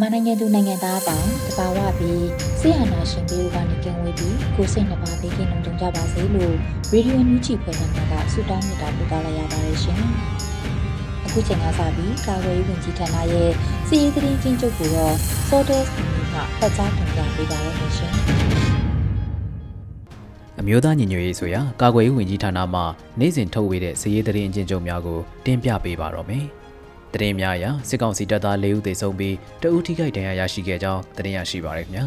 မြန်မာနိုင်ငံသူနိုင်ငံသားအပေါင်းတဘာဝပြီးဆရာနာရှင်ပြီးတို့ကနေကင်ဝေးပြီးကိုစိတ်နှပါဘေးကင်းလုံခြုံကြပါစေလို့ရေဒီယိုညူချီဖွဲ့သားများကဆုတောင်းမြတ်တာပို့သလာရပါတယ်ရှင်။အခုချိန်ကစပြီးကာဝေးဝင်ကြီးဌာနရဲ့စီးရီးသတင်းချင်းချုပ်ကိုတော့ Sortes မျိုးကဖတ်ကြားတင်ပြပေးပါရမရှင်။အမျိုးသားညီညွတ်ရေးဆိုရာကာကွယ်ရေးဝန်ကြီးဌာနမှနိုင်စဉ်ထုတ်ဝေတဲ့စည်ရေးသတင်းအကျဉ်းချုပ်များကိုတင်ပြပေးပါတော့မယ်။ တရင်များအရစစ်ကောင်စီတပ်သား၄ဦးသေဆုံးပြီးတဦးထိခိုက်ဒဏ်ရာရရှိခဲ့ကြောင်းတရင်ရရှိပါရခင်ဗျာ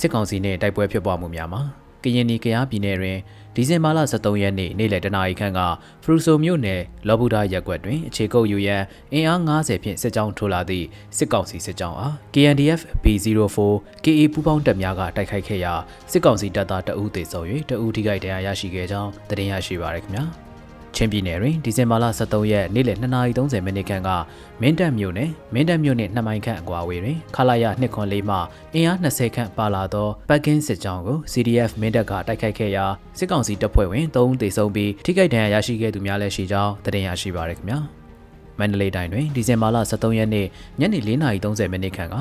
စစ်ကောင်စီနဲ့တိုက်ပွဲဖြစ်ပွားမှုများမှာကရင်နီကရားပြည်နယ်တွင်ဒီဇင်ဘာလ23ရက်နေ့နေ့လယ်တနာရီခန့်ကဖရူဆိုမြို့နယ်လော်ဘူဒါရပ်ကွက်တွင်အခြေကုပ်ယူရန်အင်အား90ဖြင့်စစ်ကြောင်းထိုးလာသည့်စစ်ကောင်စီစစ်ကြောင်းအား KNDF B04 KA ပူးပေါင်းတပ်များကတိုက်ခိုက်ခဲ့ရာစစ်ကောင်စီတပ်သားတအုပ်သေဆုံး၍တအုပ်ထိခိုက်ဒဏ်ရာရရှိခဲ့ကြောင်းသတင်းရရှိပါရခင်ဗျာ။ ချင်းပြည်နယ်တွင်ဒီဇင်ဘာလ23ရက်နေ့လယ်2:30မိနစ်ခန့်ကမင်းတပ်မြို့နယ်မင်းတပ်မြို့နယ်2မိုင်ခန့်အကွာအဝေးတွင်ခလာရ204မှအင်အား20ခန့်ပါလာသောပတ်ကင်းစစ်ကြောင်းကို CDF မင်းတပ်ကတိုက်ခိုက်ခဲ့ရာစစ်ကောင်စီတပ်ဖွဲ့ဝင်3ဦးသေဆုံးပြီးထိခိုက်ဒဏ်ရာရရှိခဲ့သူများလည်းရှိကြောင်းသတင်းရရှိပါရခင်ဗျာမန္တလေးတိုင်းတွင်ဒီဇင်ဘာလ23ရက်နေ့ညနေ4:30မိနစ်ခန့်က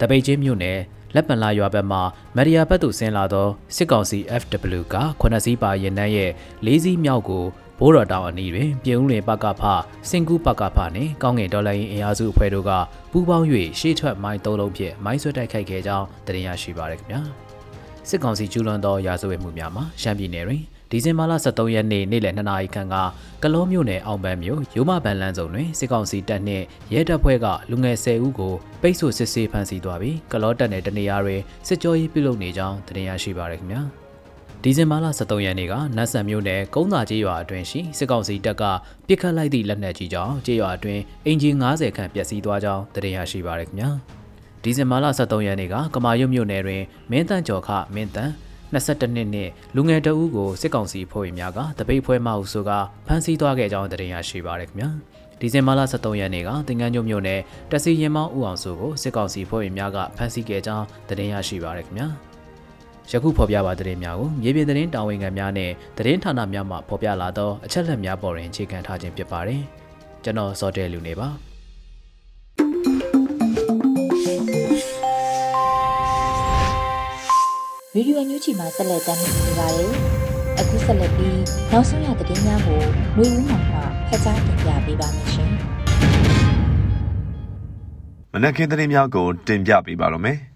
တပိတ်ချင်းမြို့နယ်လက်ပံလာရွာဘက်မှမရီယာဘက်သို့ဆင်းလာသောစစ်ကောင်စီ FW က9စီးပါရင်နှန်းရဲ့၄စီးမြောက်ကို ဘိုးတော်တောင်အနီးတွင်ပြည်ဦးလင်ပကဖစင်ကူပကဖနှင့်ကောင်းငင်ဒေါ်လာရင်းအင်အားစုအဖွဲ့တို့ကပူးပေါင်း၍ရှေ့ထွက်မိုင်း၃လုံးဖြင့်မိုင်းဆွဲတိုက်ခိုက်ခဲ့ကြောင်းတင်ရရှိပါရခင်ဗျာစစ်ကောင်စီကျူးလွန်သောရာဇဝတ်မှုများမှာရှမ်းပြည်နယ်တွင်ဒီဇင်ဘာလ23ရက်နေ့နေ့လယ်2နာရီခန့်ကကလောမြို့နယ်အောင်ပန်းမြို့ရိုးမပန်လန်းစုံတွင်စစ်ကောင်စီတပ်နှင့်ရဲတပ်ဖွဲ့ကလူငယ်10ဦးကိုပိတ်ဆို့စစ်ဆေးဖမ်းဆီးသွားပြီးကလောတပ်နယ်တနေရာတွင်စစ်ကြောရေးပြုလုပ်နေကြောင်းတင်ရရှိပါရခင်ဗျာ ဒီဇင်ဘာလ23ရက်နေ့ကနတ်ဆန်မြို့နယ်ကုန်းသာကျေးရွာအတွင်းရှိစစ်ကောင်စီတပ်ကပစ်ခတ်လိုက်သည့်လက်နက်ကြီးကြောင့်ကျေးရွာအတွင်းအင်ဂျင်90ခန့်ပျက်စီးသွားကြောင်းသိရရှိပါရခင်ဗျာဒီဇင်ဘာလ23ရက်နေ့ကကမာရွတ်မြို့နယ်တွင်မင်းတန့်ကျော်ခမင်းတန့်22နှစ်နှင့်လူငယ်တအုပ်ကိုစစ်ကောင်စီဖွဲ့ဝင်များကတပိတ်ဖွဲမဟုဆိုကဖမ်းဆီးသွားခဲ့ကြောင်းသိရရှိပါရခင်ဗျာဒီဇင်ဘာလ23ရက်နေ့ကတင်ကန်းကျွမြို့နယ်တစီရင်မောင်းဦးအောင်စုကိုစစ်ကောင်စီဖွဲ့ဝင်များကဖမ်းဆီးခဲ့ကြောင်းသိရရှိပါရခင်ဗျာ ယခုဖော်ပြပါသတင်းများကိုမြေပြင်သတင်းတာဝန်ခံများနဲ့သတင်းဌာနများမှဖော်ပြလာသောအချက်အလက်များပေါ်တွင်အခြေခံထားခြင်းဖြစ်ပါတယ်။ကျွန်တော်စောတဲလူနေပါဗီဒီယိုညွှန်ချီမှာဆက်လက်တင်ပြနေပါတယ်။အခုဆက်လက်ပြီးနောက်ဆုံးရသတင်းများကိုຫນွေဦးမှမှဖတ်ကြားတင်ပြပေးပါမယ်ရှင်။မနက်ခင်းသတင်းများကိုတင်ပြပေးပါရမယ်။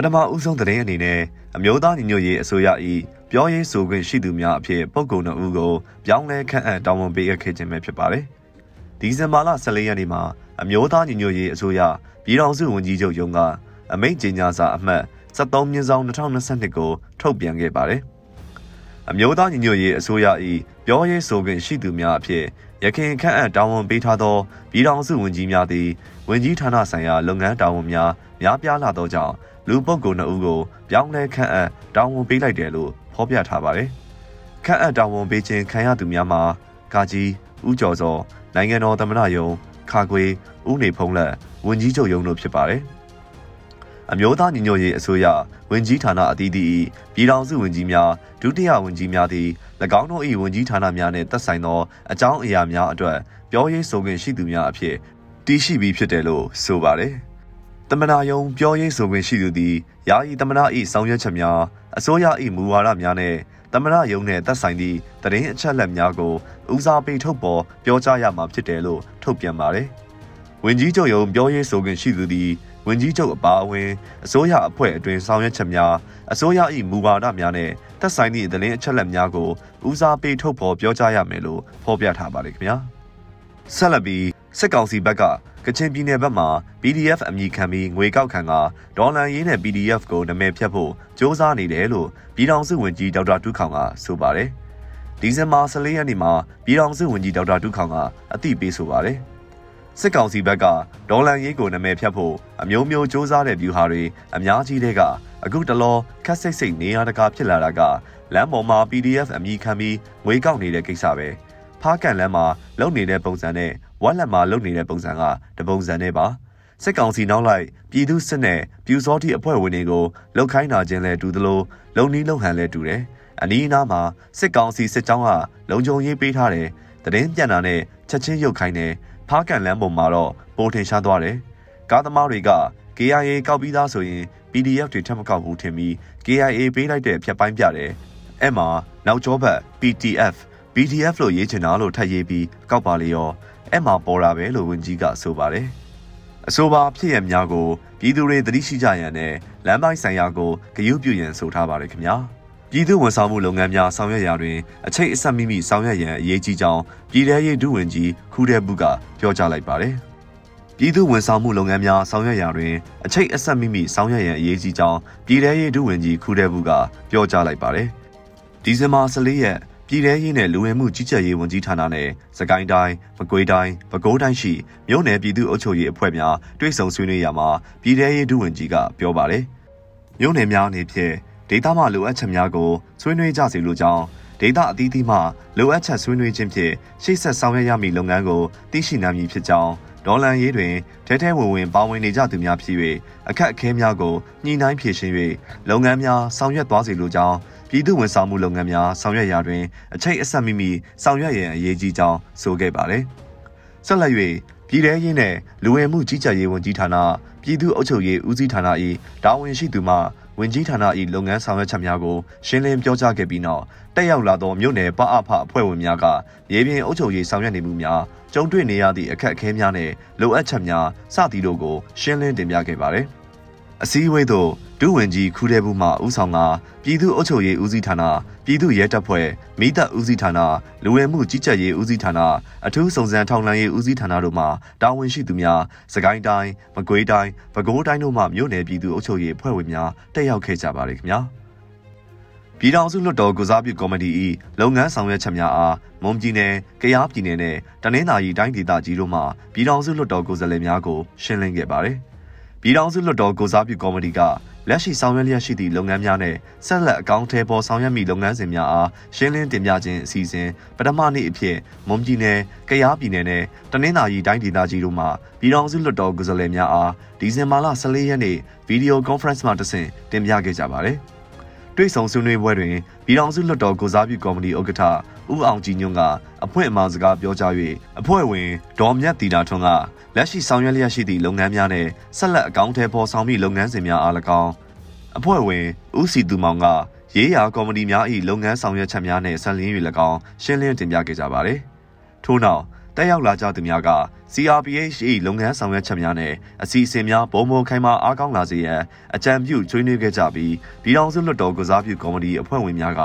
ပထမဦးဆုံးသတင်းအနေနဲ့အမျိုးသားညီညွတ်ရေးအစိုးရ၏ပြောရေးဆိုခွင့်ရှိသူများအဖြစ်ပုဂ္ဂိုလ်နှုတ်ကိုပြောင်းလဲခန့်အပ်တာဝန်ပေးအပ်ခဲ့ခြင်းပဲဖြစ်ပါတယ်။ဒီဇင်ဘာလ14ရက်နေ့မှာအမျိုးသားညီညွတ်ရေးအစိုးရပြည်ထောင်စုဝန်ကြီးချုပ်ရုံးကအမိန့်ကြေညာစာအမှတ်73မြင်းဆောင်2022ကိုထုတ်ပြန်ခဲ့ပါတယ်။အမျိုးသားညီညွတ်ရေးအစိုးရ၏ပြောရေးဆိုခွင့်ရှိသူများအဖြစ်ရခိုင်ခန့်အပ်တာဝန်ပေးထားသောပြည်ထောင်စုဝန်ကြီးများသည်ဝန်ကြီးဌာနဆိုင်ရာလုပ်ငန်းတာဝန်များများပြားလာသောကြောင့် လူပုဂ္ဂိုလ်နှစ်ဦးကိုပြောင်းလဲခန့်အပ်တာဝန်ပေးလိုက်တယ်လို့ဖော်ပြထားပါတယ်။ခန့်အပ်တာဝန်ပေးခြင်းခံရသူများမှာကာကြီးဦးကျော်စောနိုင်ငံတော်သမ္မတယုံခါခွေဦးနေဖုံးလက်ဝန်ကြီးချုပ်ယုံတို့ဖြစ်ပါတယ်။အမျိုးသားညီညွတ်ရေးအစိုးရဝန်ကြီးဌာနအသီးသီးပြည်ထောင်စုဝန်ကြီးများဒုတိယဝန်ကြီးများသည်၎င်းတို့၏ဝန်ကြီးဌာနများနှင့်သက်ဆိုင်သောအကြောင်းအရာများအတွက်ပြောရေးဆိုခွင့်ရှိသူများအဖြစ်တည်ရှိပြီးဖြစ်တယ်လို့ဆိုပါတယ်။ တမနာယုံပြောရေးဆိုခွင့်ရှိသူသည်ယာယီတမနာ၏ဆောင်ရွက်ချက်များအစိုးရ၏မူဝါဒများနှင့်သမရယုံနဲ့သက်ဆိုင်သည့်တရင်အချက်လက်များကိုဦးစားပေးထုတ်ပေါ်ပြောကြားရမှာဖြစ်တယ်လို့ထုတ်ပြန်ပါတယ်။ဝင်ကြီးချုပ်ယုံပြောရေးဆိုခွင့်ရှိသူသည်ဝင်ကြီးချုပ်အပါအဝင်အစိုးရအဖွဲ့အတွင်းဆောင်ရွက်ချက်များအစိုးရ၏မူဝါဒများနဲ့သက်ဆိုင်သည့်သတင်းအချက်လက်များကိုဦးစားပေးထုတ်ဖော်ပြောကြားရမယ်လို့ဖော်ပြထားပါတယ်ခင်ဗျာဆက်လက်ပြီး စစ်ကောင်စီဘက်ကကချင်ပြည်နယ်ဘက်မှာ PDF အမည်ခံပြီးငွေကောက်ခံကဒေါ်လာရင်းနဲ့ PDF ကိုနာမည်ဖြတ်ဖို့စ조사နေတယ်လို့ပြည်ထောင်စုဝန်ကြီးဒေါက်တာတူးခေါင်ကဆိုပါတယ်ဒီဇင်ဘာ14ရက်နေ့မှာပြည်ထောင်စုဝန်ကြီးဒေါက်တာတူးခေါင်ကအသိပေးဆိုပါတယ်စစ်ကောင်စီဘက်ကဒေါ်လာရေးကိုနာမည်ဖြတ်ဖို့အမျိုးမျိုးစ조사တဲ့ view ဟာတွေအများကြီးတဲ့ကအခုတလောခက်စိတ်စိတ်နေရတကာဖြစ်လာတာကလမ်းပေါ်မှာ PDF အမည်ခံပြီးငွေကောက်နေတဲ့ကိစ္စပဲဖားကန်လမ်းမှာလုံနေတဲ့ပုံစံနဲ့ ဝက်လက်မှာလုံနေတဲ့ပုံစံကတပုံစံနဲ့ပါစစ်ကောင်စီနောက်လိုက်ပြည်သူစစ်နဲ့ပြူစောတိအဖွဲ့ဝင်တွေကိုလှုပ်ခိုင်းတာချင်းလဲတူသလိုလုံနီးလုံဟန်လဲတူတယ်အနီးအနားမှာစစ်ကောင်စီစစ်ကြောင်းကလုံခြုံရေးပေးထားတယ်တရင်ပြန်တာနဲ့ချက်ချင်းရုတ်ခိုင်းတယ်ဖားကန်လမ်းပေါ်မှာတော့ပိုထင်ရှားသွားတယ်ကားသမားတွေက KIA ကောက်ပြီးသားဆိုရင် PDF တွေထပ်မကောက်ဘူးထင်ပြီး KIA ပေးလိုက်တဲ့ဖြတ်ပိုင်းပြတယ်။အဲ့မှာနောက်ကျောဘက် PTF PDF လို့ရေးချင်တာလို့ထပ်ရေးပြီးကောက်ပါလေရော အဲ့မှာပေါ်တာပဲလို့ဝန်ကြီးကဆိုပါတယ်။အဆိုပါဖြစ်ရများကိုပြည်သူတွေသတိရှိကြရန်နဲ့လမ်းပိုင်းဆိုင်ရာကိုဂရုပြုရန်ဆိုထားပါတယ်ခင်ဗျာ။ပြည်သူဝန်ဆောင်မှုလုပ်ငန်းများဆောင်ရွက်ရာတွင်အချိတ်အဆက်မိမိဆောင်ရွက်ရန်အရေးကြီးကြောင်းပြည်ထရေးဒုဝန်ကြီးခူးတဲ့ဘူးကပြောကြားလိုက်ပါတယ်။ပြည်သူဝန်ဆောင်မှုလုပ်ငန်းများဆောင်ရွက်ရာတွင်အချိတ်အဆက်မိမိဆောင်ရွက်ရန်အရေးကြီးကြောင်းပြည်ထရေးဒုဝန်ကြီးခူးတဲ့ဘူးကပြောကြားလိုက်ပါတယ်။ဒီဇင်ဘာ14ရက် ပြည်ထရေးနဲ့လူဝင်မှုကြီးကြပ်ရေးဝန်ကြီးဌာနနဲ့စကိုင်းတိုင်း၊မကွေးတိုင်း၊ပဲခူးတိုင်းရှိမြို့နယ်ပြည်သူ့အုပ်ချုပ်ရေးအဖွဲ့များတွဲဆုံဆွေးနွေးရာမှာပြည်ထရေးဒုဝန်ကြီးကပြောပါတယ်။မြို့နယ်များအနေဖြင့်ဒေသမှလိုအပ်ချက်များကိုဆွေးနွေးကြစီလိုကြောင်းဒေတာအသီးသီးမှလိုအပ်ချက်ဆွေးနွေးခြင်းဖြင့်ရှေ့ဆက်ဆောင်ရွက်ရမည့်လုပ်ငန်းကိုသိရှိနိုင်မည်ဖြစ်ကြောင်း ဒေါ်လန်ရေးတွင်ထဲထဲဝင်ဝင်ပါဝင်နေကြသူများဖြစ်၍အခက်အခဲများကိုညှိနှိုင်းဖြေရှင်း၍လုပ်ငန်းများဆောင်ရွက်သွားစေလိုကြောင်းပြည်သူဝန်ဆောင်မှုလုပ်ငန်းများဆောင်ရွက်ရာတွင်အချိတ်အဆက်မိမိဆောင်ရွက်ရန်အရေးကြီးကြောင်းဆိုခဲ့ပါတယ်။ဆက်လက်၍ပြည်ထရေးနှင့်လူဝင်မှုကြီးကြပ်ရေးဝန်ကြီးဌာနပြည်သူ့အုပ်ချုပ်ရေးဦးစီးဌာန၏တာဝန်ရှိသူမှ ဝင်ကြီးဌာန၏လုပ်ငန်းဆောင်ရွက်ချက်များကိုရှင်းလင်းပြောကြားခဲ့ပြီးနောက်တက်ရောက်လာသောမြို့နယ်ပအဖအဖွဲ့ဝင်များကရေပြင်အုပ်ချုပ်ရေးဆောင်ရွက်နေမှုများကြုံတွေ့နေရသည့်အခက်အခဲများနဲ့လိုအပ်ချက်များစသည်တို့ကိုရှင်းလင်းတင်ပြခဲ့ပါတယ်။အစည်းအဝေးသို့ ဒုဝန်ကြီးခူးတဲ့ဘူးမှဦးဆောင်ကပြည်သူ့အုပ်ချုပ်ရေးဦးစီးဌာနပြည်သူ့ရဲတပ်ဖွဲ့မိသက်ဦးစီးဌာနလူဝင်မှုကြီးကြပ်ရေးဦးစီးဌာနအထူးစုံစမ်းထောက်လှမ်းရေးဦးစီးဌာနတို့မှတာဝန်ရှိသူများစကိုင်းတိုင်းမကွေးတိုင်းပဲခူးတိုင်းတို့မှမြို့နယ်ပြည်သူ့အုပ်ချုပ်ရေးအဖွဲ့ဝင်များတက်ရောက်ခဲ့ကြပါတယ်ခင်ဗျာပြည်ထောင်စုလွှတ်တော်ကုစားပြုကော်မတီ၏လုပ်ငန်းဆောင်ရွက်ချက်များအားမွန်ပြည်နယ်၊ကယားပြည်နယ်နဲ့တနင်္သာရီတိုင်းဒေသကြီးတို့မှပြည်ထောင်စုလွှတ်တော်ကိုယ်စားလှယ်များကိုရှင်းလင်းခဲ့ပါတယ်။ပြည်ထောင်စုလွှတ်တော်ကုစားပြုကော်မတီက လက်ရှိဆောင်ရွက်လျက်ရှိသည့်လုပ်ငန်းများနဲ့ဆက်လက်အကောင့်ထဲပေါ်ဆောင်ရွက်မိလုပ်ငန်းစဉ်များအားရှင်းလင်းတင်ပြခြင်းအစီအစဉ်ပထမနေ့အဖြစ်မွန်ပြည်နယ်၊ကယားပြည်နယ်နဲ့တနင်္သာရီတိုင်းဒေသကြီးတို့မှပြည်ထောင်စုလွှတ်တော်ကိုယ်စားလှယ်များအားဒီဇင်ဘာလ14ရက်နေ့ဗီဒီယိုကွန်ဖရင့်မှာတဆင့်တင်ပြခဲ့ကြပါတယ်။ တွေ့ဆုံဆွေးနွေးပွဲတွင်ပြည်ထောင်စုလွှတ်တော်ကိုစားပြုကော်မတီဥက္ကဋ္ဌဦးအောင်ကြည်ညွန့်ကအဖွင့်အမှားစကားပြောကြား၍အဖွဲ့ဝင်ဒေါ်မြတ်တီတာထွန်းကလက်ရှိဆောင်ရွက်လျက်ရှိသည့်လုပ်ငန်းများနဲ့ဆက်လက်အကောင့်ထဲပေါ်ဆောင်မိလုပ်ငန်းစဉ်များအား၎င်းအဖွဲ့ဝင်ဦးစီသူမောင်ကရေးရာကော်မတီများ၏လုပ်ငန်းဆောင်ရွက်ချက်များနဲ့ဆက်လင်း၍၎င်းရှင်းလင်းတင်ပြခဲ့ကြပါသည်ထို့နောက် တက်ရောက်လာကြသူများက CRPH ၏လုပ်ငန်းဆောင်ရွက်ချက်များနဲ့အစီအစဉ်များပုံမခိုင်မာအားကောင်းလာစေရန်အကြံပြုဆွေးနွေးခဲ့ကြပြီးပြည်ထောင်စုလွှတ်တော်ကစားပြုကော်မတီအဖွဲ့ဝင်များက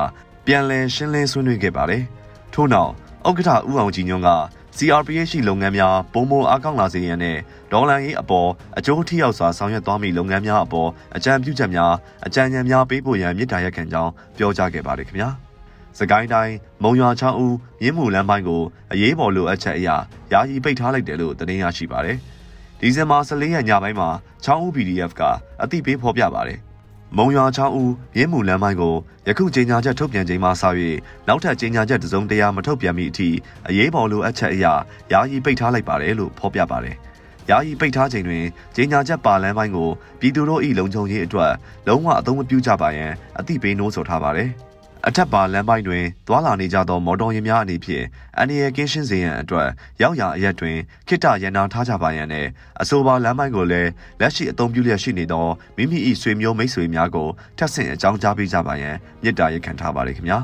ပြန်လည်ရှင်းလင်းဆွေးနွေးခဲ့ပါတယ်။ထို့နောက်ဥက္ကဋ္ဌဦးအောင်ကြည်ညွန့်က CRPH လုပ်ငန်းများပုံမအားကောင်းလာစေရန်နဲ့ဒေါ်လာရေးအပေါ်အကျိုးထိရောက်စွာဆောင်ရွက်သွားမည့်လုပ်ငန်းများအပေါ်အကြံပြုချက်များအကြံဉာဏ်များပေးပို့ရန်မြစ်တာရက်ခံကြောင်းပြောကြားခဲ့ပါတယ်ခင်ဗျာ။ စကိုင်းတိုင်းမုံရွာချောင်းဦးမြင်းမူလမ်းပိုင်းကိုအရေးပေါ်လိုအပ်ချက်အရယာယီပိတ်ထားလိုက်တယ်လို့သတင်းရရှိပါတယ်။ဒီဇင်ဘာ14ရက်ညပိုင်းမှာချောင်းဦး PDF ကအသိပေးဖော်ပြပါတယ်။မုံရွာချောင်းဦးမြင်းမူလမ်းပိုင်းကိုယခုကြေညာချက်ထုတ်ပြန်ချိန်မှစ၍နောက်ထပ်ကြေညာချက်တစုံတရာမထုတ်ပြန်မီအထိအရေးပေါ်လိုအပ်ချက်အရယာယီပိတ်ထားလိုက်ပါတယ်လို့ဖော်ပြပါတယ်။ယာယီပိတ်ထားချိန်တွင်ကြေညာချက်ပါလမ်းပိုင်းကိုပြည်သူတို့၏လုံခြုံရေးအတွက်လုံးဝအသုံးမပြုကြပါရန်အသိပေးနှိုးဆော်ထားပါတယ်။ အထက်ပါလမ်းပိုင်းတွင်သွာလာနေကြသော မော်တော်ယာဉ်များအနေဖြင့်အန်ဒီယယ်ကင်းရှင်းစေရန်အတွက်ရောက်ရာအရက်တွင်ခိတရန်နာထားကြပါရန်နဲ့အဆိုပါလမ်းပိုင်းကိုလည်းလက်ရှိအသုံးပြုလျက်ရှိနေသောမိမိ၏ဆွေမျိုးမိတ်ဆွေများကိုထပ်ဆင့်အကြောင်းကြားပေးကြပါရန်မြစ်တာရက်ခံထားပါရခင်ဗျာ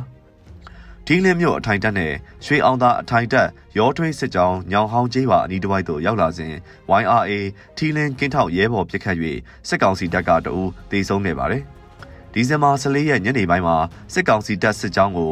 ဒီလင်းမြို့အထိုင်တက်နဲ့ရွှေအောင်သာအထိုင်တက်ရောထွေးစစ်ကြောင်းညောင်ဟောင်းကျေးပါအနီးတစ်ဝိုက်သို့ရောက်လာစဉ် YRA ထီလင်းကင်းထောက်ရဲဘော်ပစ်ခတ်၍စစ်ကောင်စီတပ်ကတအူးတေဆုံးခဲ့ပါတယ်။ ဒီဇင်ဘာ14ရက်ညနေပိုင်းမှာစစ်ကောင်စီတပ်စစ်ကြောင်းကို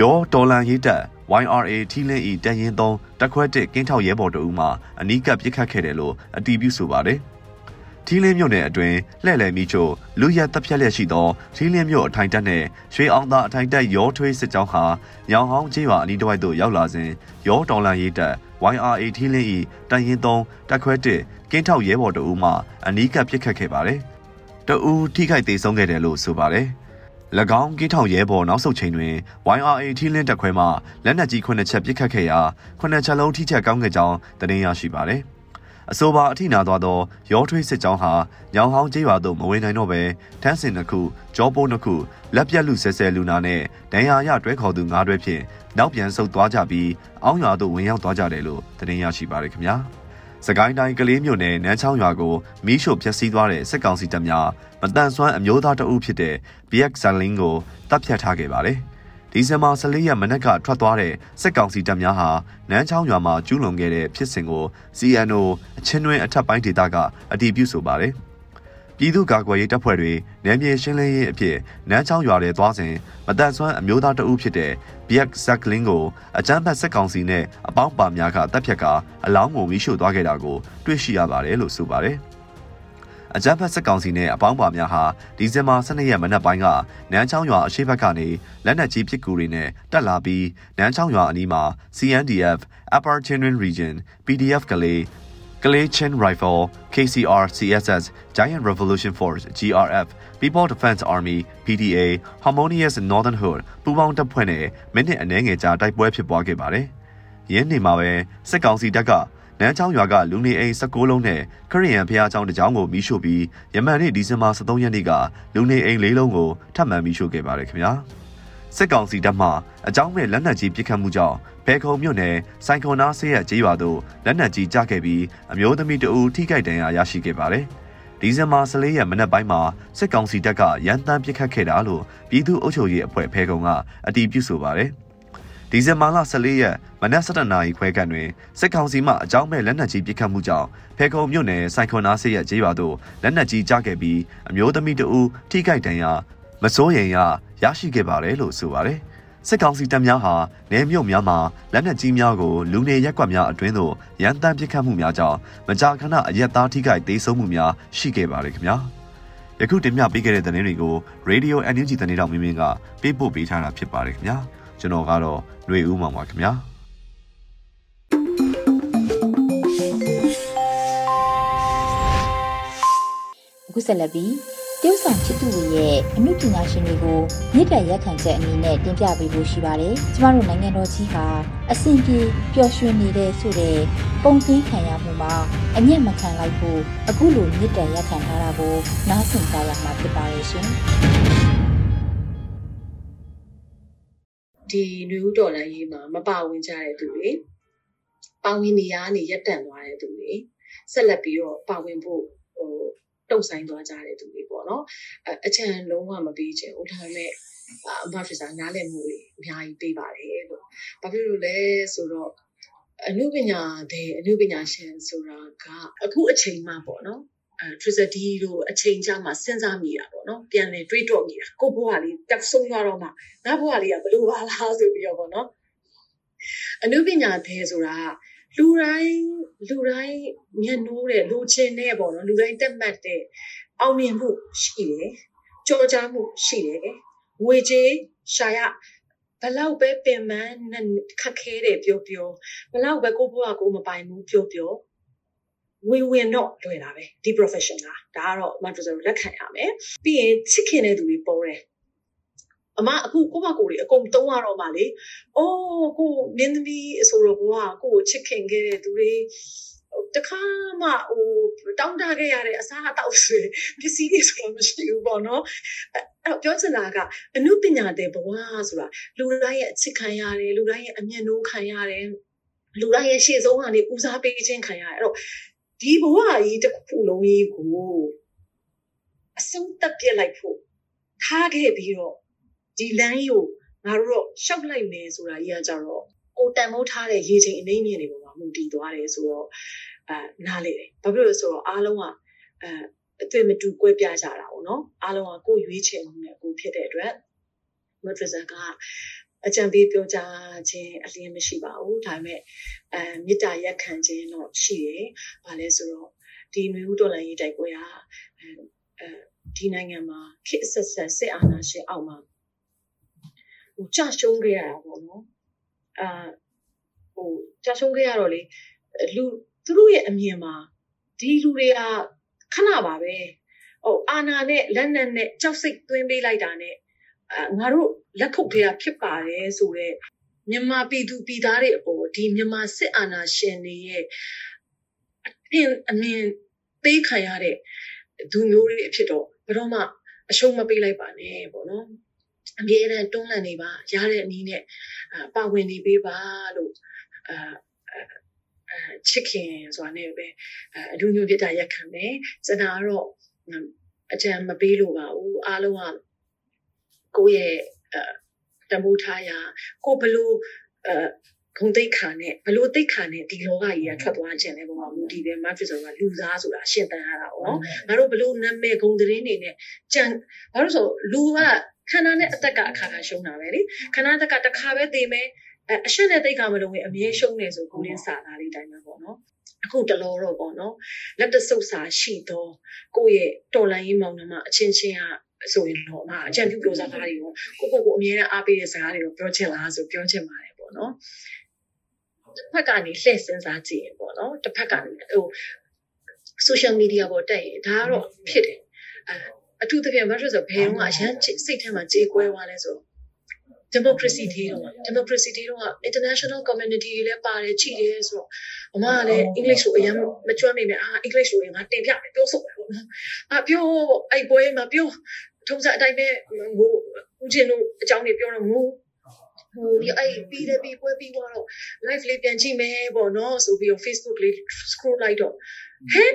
ရောတော်လန်ရေးတပ် YRA ထီလင်းဤတရင်သုံးတက်ခွဲတစ်ကင်းထောက်ရဲဘော်တို့မှအနီးကပ်ပစ်ခတ်ခဲ့တယ်လို့အတည်ပြုဆိုပါတယ်။ထီလင်းမြို့နယ်အတွင်းလှဲ့လည်မိချို့လူရက်တပ်ဖြတ်လျက်ရှိသောထီလင်းမြို့အထိုင်တပ်နဲ့ရွှေအောင်သာအထိုင်တပ်ရောထွေးစစ်ကြောင်းဟာညောင်ဟောင်းကျေးရွာအနီးတစ်ဝိုက်သို့ရောက်လာစဉ်ရောတော်လန်ရေးတပ် YRA ထီလင်းဤတရင်သုံးတက်ခွဲတစ်ကင်းထောက်ရဲဘော်တို့မှအနီးကပ်ပစ်ခတ်ခဲ့ပါတယ်။ တဦးထိခိုက်သေးဆုံးခဲ့တယ်လို့ဆိုပါတယ်။၎င်းကင်းထောင်ရဲဘော်နောက်ဆုတ်ချိန်တွင် YRA ထီလင်းတက်ခွဲမှလက်နက်ကြီးခုနှစ်ချက်ပစ်ခတ်ခဲ့ရာခုနှစ်ချက်လုံးထိချက်ကောင်းခဲ့ကြောင်းသတင်းရရှိပါတယ်။အဆိုပါအထိနာသွားသောရောထွေးစစ်ကြောင်းဟာညောင်ဟောင်းကျေးရွာသို့မဝင်နိုင်တော့ဘဲထန်းစင်တစ်ခုကြောပိုးတစ်ခုလက်ပြက်လူဆဲဆဲလူနာနဲ့ဒဏ်ရာရတွဲခေါ်သူ၅တွဲဖြင့်နောက်ပြန်ဆုတ်သွားကြပြီးအောင်းရွာသို့ဝင်ရောက်သွားကြတယ်လို့သတင်းရရှိပါတယ်ခင်ဗျာ။ စကိုင်းတိုင်းကလေးမြို့နယ်နန်းချောင်းရွာကိုမီးရှို့ဖျက်ဆီးသွားတဲ့စစ်ကောင်စီတပ်များမတန်ဆွမ်းအမျိုးသားတအုပ်ဖြစ်တဲ့ BX ဇန်လင်းကိုတပ်ဖြတ်ထားခဲ့ပါတယ်။ဒီဇင်ဘာ14ရက်မနက်ကထွက်သွားတဲ့စစ်ကောင်စီတပ်များဟာနန်းချောင်းရွာမှာကျူးလွန်ခဲ့တဲ့ဖြစ်စဉ်ကို CNO အချင်းတွင်အထက်ပိုင်းဒေသကအတည်ပြုဆိုပါတယ်။ ပြည်သူ့ကာကွယ်ရေးတပ်ဖွဲ့တွေနယ်မြေရှင်းလင်းရေးအဖြစ်နန်းချောင်းရွာထဲသွားစဉ်မတန်ဆွမ်းအမျိုးသားတဦးဖြစ်တဲ့ Biak Zaklin ကိုအကြမ်းဖက်စစ်ကောင်စီနဲ့အပေါင်းပါများကတပ်ဖြတ်ကအလောင်းကိုမိရှို့သွားခဲ့တာကိုတွေ့ရှိရပါတယ်လို့ဆိုပါတယ်။အကြမ်းဖက်စစ်ကောင်စီနဲ့အပေါင်းပါများဟာဒီဇင်ဘာ12ရက်မနက်ပိုင်းကနန်းချောင်းရွာအရှိဘက်ကနေလက်နက်ကြီးပစ်ကူတွေနဲ့တက်လာပြီးနန်းချောင်းရွာအနီးမှာ CNDF Upper Chinrin Region PDF ကလေး Galatian Rifle, KCR CSS, Giant Revolution Force GRF, People Defense Army PDA, Harmonious Northern Hood ပူးပေါင်းတပ်ဖွဲ့နဲ့မိနစ်အနည်းငယ်ကြာတိုက်ပွဲဖြစ်ပွားခဲ့ပါတယ်။ယင်းနေမှာပဲစစ်ကောင်စီတပ်ကနန်းချောင်းရွာကလူနေအိမ်16လုံးနဲ့ခရီးရန်ဖျားချောင်းတစ်ချောင်းကိုမီးရှို့ပြီးယမန်နေ့ဒီဇင်ဘာ23ရက်နေ့ကလူနေအိမ်၄လုံးကိုထပ်မံမီးရှို့ခဲ့ပါတယ်ခင်ဗျာ။စစ်ကောင်စီတပ်မှအကြောင်းမဲ့လက်နက်ကြီးပစ်ခတ်မှုကြောင့် ဘဲခုံမြို့နယ်စိုင်ခွန်နာဆေးရကျေးရွာသို့လက်နက်ကြီးကျခဲ့ပြီးအမျိုးသမီးတဦးထိခိုက်ဒဏ်ရာရရှိခဲ့ပါတယ်။ဒီဇင်ဘာ14ရက်မနက်ပိုင်းမှာစစ်ကောင်စီတပ်ကရန်တမ်းပစ်ခတ်ခဲ့တာလို့ပြည်သူ့အုပ်ချုပ်ရေးအဖွဲ့ဖဲကုံကအတည်ပြုဆိုပါတယ်။ဒီဇင်ဘာလ14ရက်မနက်7:00နာရီခွဲခန့်တွင်စစ်ကောင်စီမှအကြောင်းမဲ့လက်နက်ကြီးပစ်ခတ်မှုကြောင့်ဖဲခုံမြို့နယ်စိုင်ခွန်နာဆေးရကျေးရွာသို့လက်နက်ကြီးကျခဲ့ပြီးအမျိုးသမီးတဦးထိခိုက်ဒဏ်ရာမစိုးရိမ်ရရရှိခဲ့ပါတယ်လို့ဆိုပါတယ်။ စစ်ကောင်စီတပ်များဟာနေမြို့များမှာလက်နက်ကြီးများကိုလူနေရက်ကွက်များအတွင်းသို့ရန်တမ်းပစ်ခတ်မှုများကြောင့်မကြာခဏအရက်သားထိခိုက်ဒေဆုံးမှုများရှိခဲ့ပါတယ်ခင်ဗျာယခုတင်ပြပေးခဲ့တဲ့သတင်းတွေကို Radio NUG သတင်းတော်မင်းမင်းကပေးပို့ပေးထားတာဖြစ်ပါတယ်ခင်ဗျာကျွန်တော်ကတော့ຫນွေဦးမောင်ပါခင်ဗျာအခုဆက်လက်ပြီးတ ရုတ်ဆောင်ချစ်သူတွေရဲ့အမှုပညာရှင်တွေကိုမြစ်တရက်ခံချက်အနေနဲ့တင်ပြပေးဖို့ရှိပါတယ်။ကျမတို့နိုင်ငံတော်ကြီးဟာအစဉ်ပြေပျော်ရွှင်နေတဲ့ဆိုတဲ့ပုံသွင်းခံရမှုမှာအညံ့မခံလိုက်ဖို့အခုလိုမြစ်တရက်ခံထားတာကိုနားဆင်ကြရမှာဖြစ်ပါရဲ့ရှင်။ဒီလူဦးတော်လိုင်းရေးမှာမပါဝင်ကြတဲ့သူတွေပါဝင်နေရနေရက်တန့်သွားတဲ့သူတွေဆက်လက်ပြီးတော့ပါဝင်ဖို့ဟို တုံဆိုင်သွားကြတဲ့သူတွေပေါ့နော်အချံလုံးဝမပေးချင်ဘူးဒါပေမဲ့အမဖြစ်စားနားလည်မှုတွေအများကြီးပေးပါတယ်လို့ဘာဖြစ်လို့လဲဆိုတော့အနုပညာတဲ့အနုပညာရှင်ဆိုတာကအခုအချိန်မှပေါ့နော်အဲ tragedy လို့အချိန်ကြာမှစဉ်းစားမိတာပေါ့နော်ပြန်လေတွေးတော့မိတာကိုဘွားလေးတက်ဆုံးသွားတော့မှငါဘွားလေးကဘလို့ပါလားဆိုပြီးတော့ပေါ့နော်အနုပညာတဲ့ဆိုတာ လူတိုင်းလူတိုင်းမျက်နှိုးတဲ့လူချင်းတဲ့ပေါ့နော်လူတိုင်းတက်မှတ်တဲ့အောင်မြင်မှုရှိတယ်ကြော်ကြားမှုရှိတယ်ငွေကြေးရှာရဘလောက်ပဲပင်ပန်းခက်ခဲတယ်ပြောပြောဘလောက်ပဲကိုဘွားကိုမပိုင်ဘူးပြောပြောဝင်ဝင်တော့လွယ်တာပဲဒီ profession ကဒါကတော့မတော်တော်လက်ခံရမယ်ပြီးရင်ချစ်ခင်တဲ့သူတွေပေါ်တယ် အမအခုကိုမကိုတွေအကုန်တုံးရတော့မှလေ။အော်ကိုမင်းသမီးအဆိုတော့ကိုကကိုကိုချစ်ခင်ခဲ့တဲ့သူတွေတခါမှဟိုတောင်းတခဲ့ရတဲ့အစားအသောက်တွေပစ္စည်းတွေဆိုတော့မရှိဘူးပေါ့နော်အဲ့ပြောချင်တာကအမှုပညာတဲ့ဘဝဆိုတာလူတိုင်းရဲ့အချစ်ခံရတယ်လူတိုင်းရဲ့အမျက်နှိုးခံရတယ်လူတိုင်းရဲ့ရှေ့ဆုံးကနေဦးစားပေးခြင်းခံရတယ်အဲ့တော့ဒီဘဝကြီးတစ်ခုလုံးကြီးကိုအဆုံးတက်ပြစ်လိုက်ဖို့ထားခဲ့ပြီးတော့ ဒီလမ်းကြီးကိုငါတို့တော့ရှောက်လိုက်မယ်ဆိုတာကြီးကကြတော့ကိုတန်မိုးထားတဲ့ရေချိန်အနေမြင့်တွေပေါ်မှာမူတည်သွားတယ်ဆိုတော့အဲနားလေတယ်ဘာဖြစ်လို့လဲဆိုတော့အားလုံးကအဲအသွင်မတူကွဲပြားကြတာပေါ့နော်အားလုံးကကိုယ်ရွေးချယ်မှုနဲ့ကိုဖြစ်တဲ့အတွက်မဒရဇာကအကြံပေးပြောကြားခြင်းအလင်းမရှိပါဘူးဒါပေမဲ့အဲမေတ္တာရက်ခံခြင်းတော့ရှိတယ်ဘာလဲဆိုတော့ဒီနွေဦးတော်လိုင်းရေးတိုက်ပွဲဟာအဲဒီနိုင်ငံမှာခေတ်ဆက်ဆက်စစ်အာဏာရှင်အောက်မှာ ဟိုကြရှုံးခဲ့ရတာပေါ့နော်အာဟိုကြရှုံးခဲ့ရတော့လေလူသူတို့ရဲ့အမြင်မှာဒီလူတွေကခဏပါပဲဟိုအာနာနဲ့လက်နက်နဲ့ကြောက်စိတ်သွင်းပေးလိုက်တာနဲ့အာငါတို့လက်ခုပ်ထဲကဖြစ်ပါတယ်ဆိုတော့မြန်မာပြည်သူပြည်သားတွေအပေါ်ဒီမြန်မာစစ်အာဏာရှင်တွေရဲ့အပြင်အမြင်ပေးခံရတဲ့သူမျိုးတွေအဖြစ်တော့ဘယ်တော့မှအရှုံးမပေးလိုက်ပါနဲ့ပေါ့နော် အမြဲတမ်းတွန်းလှန်နေပါရတဲ့အနည်းနဲ့ပါဝင်နေပေးပါလို့အာအဲချစ်ခင်ဆိုတာနဲ့ပဲအဒုညွပြတာရက်ခံမယ်ကျွန်တော်ကတော့အကြံမပေးလို့ပါဘူးအားလုံးကကိုယ့်ရဲ့တမိုးထားရာကိုဘလို့အဲဂုံတိတ်ခါနဲ့ဘလို့တိတ်ခါနဲ့ဒီလောကကြီးကထွက်သွားခြင်းလည်းပုံမှာမူတည်တယ်မဖြစ်ဆိုတော့လူသားဆိုတာရှင်းတန်ရတာပေါ့နော်ငါတို့ဘလို့နာမည်ဂုံသတင်းနေနဲ့ကြံဘာလို့ဆိုလူက ခန္ဓာနဲ့အသက်ကအခါခါရှုံးတာပဲလေခန္ဓာတက်ကတစ်ခါပဲသိမယ်အဲအရှက်နဲ့တိတ်ကမလုံးဝင်အမြဲရှုံးနေဆိုကိုရင်းစာသားလေးတိုင်းပဲပေါ့နော်အခုတလောတော့ပေါ့နော်လက်တဆုပ်စာရှိတော့ကိုယ့်ရဲ့တော်လန်ရေးမောင်နှမအချင်းချင်းကဆိုရင်တော့အအကြံပြုပြောစကားတွေကိုကိုကိုကိုအမြဲတမ်းအားပေးတဲ့စကားတွေကိုပြောချင်လားဆိုပြောချင်ပါတယ်ပေါ့နော်တစ်ဖက်ကနေလှည့်စဉ်းစားကြည့်ရင်ပေါ့နော်တစ်ဖက်ကနေဟို social media ပေါ်တက်ရင်ဒါကတော့ဖြစ်တယ်အဲ အထူးသဖြင့်ဘာလို့ဆိုဘယ်တော့မှအရန်စိတ်ထဲမှာကြေးကွဲသွားလဲဆို democracy တေးတော့ democracy တေးတော့ international community တွေလည်းပါတယ်ချိတယ်ဆိုတော့အမကလည်း English ကိုအရင်မကျွမ်းမိမယ်အာ English ကိုငါတင်ပြမယ်ပြောဆိုမယ်ပေါ့နော်အာပြောအဲ့ပွဲမှာပြောထုံးစံအတိုင်းပဲဟိုဦးချင်းတို့အကြောင်းတွေပြောတော့ငိုဟိုဒီအဲ့ပြီးတယ်ပြီးပွဲပြီးသွားတော့ live လေးပြန်ကြည့်မယ်ပေါ့နော်ဆိုပြီးတော့ Facebook လေး scroll လိုက်တော့ဟဲ့